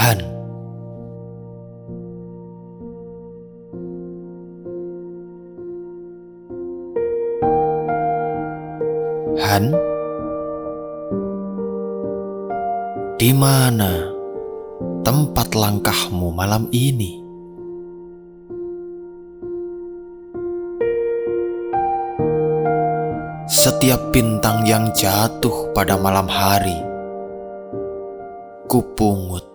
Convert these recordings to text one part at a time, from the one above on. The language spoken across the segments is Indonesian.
Tuhan. Han, di mana tempat langkahmu malam ini? Setiap bintang yang jatuh pada malam hari, kupungut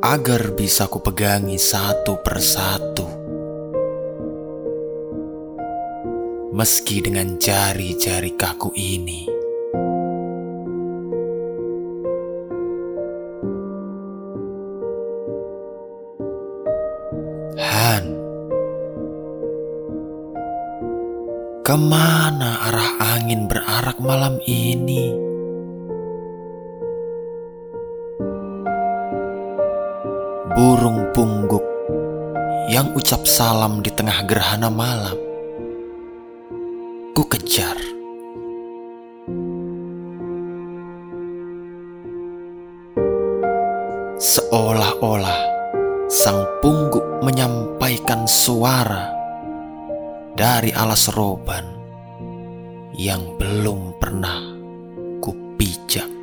Agar bisa kupegangi satu persatu. Meski dengan jari-jari kaku ini. Han, ke mana arah angin berarak malam ini? Burung pungguk yang ucap salam di tengah gerhana malam, ku kejar. Seolah-olah sang pungguk menyampaikan suara dari alas roban yang belum pernah kupijak.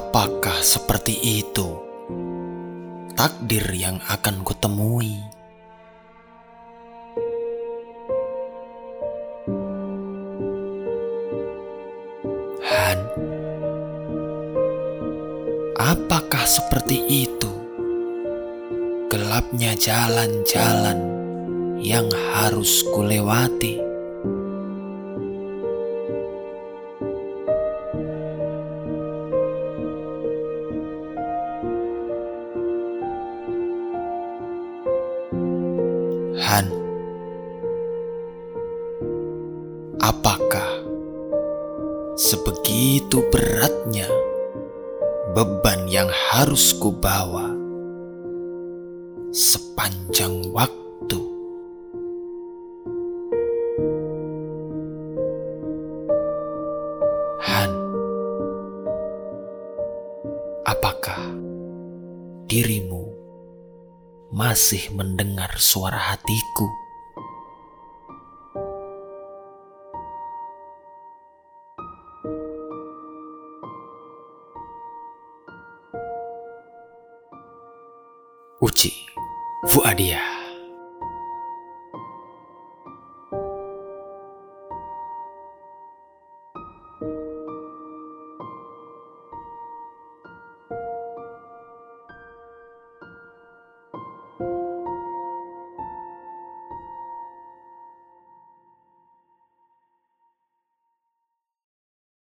Apakah seperti itu takdir yang akan kutemui? Han, apakah seperti itu gelapnya jalan-jalan yang harus kulewati? Han, apakah sebegitu beratnya beban yang harus kubawa sepanjang waktu? Han, apakah dirimu masih mendengar suara hatiku? Uci Fuadia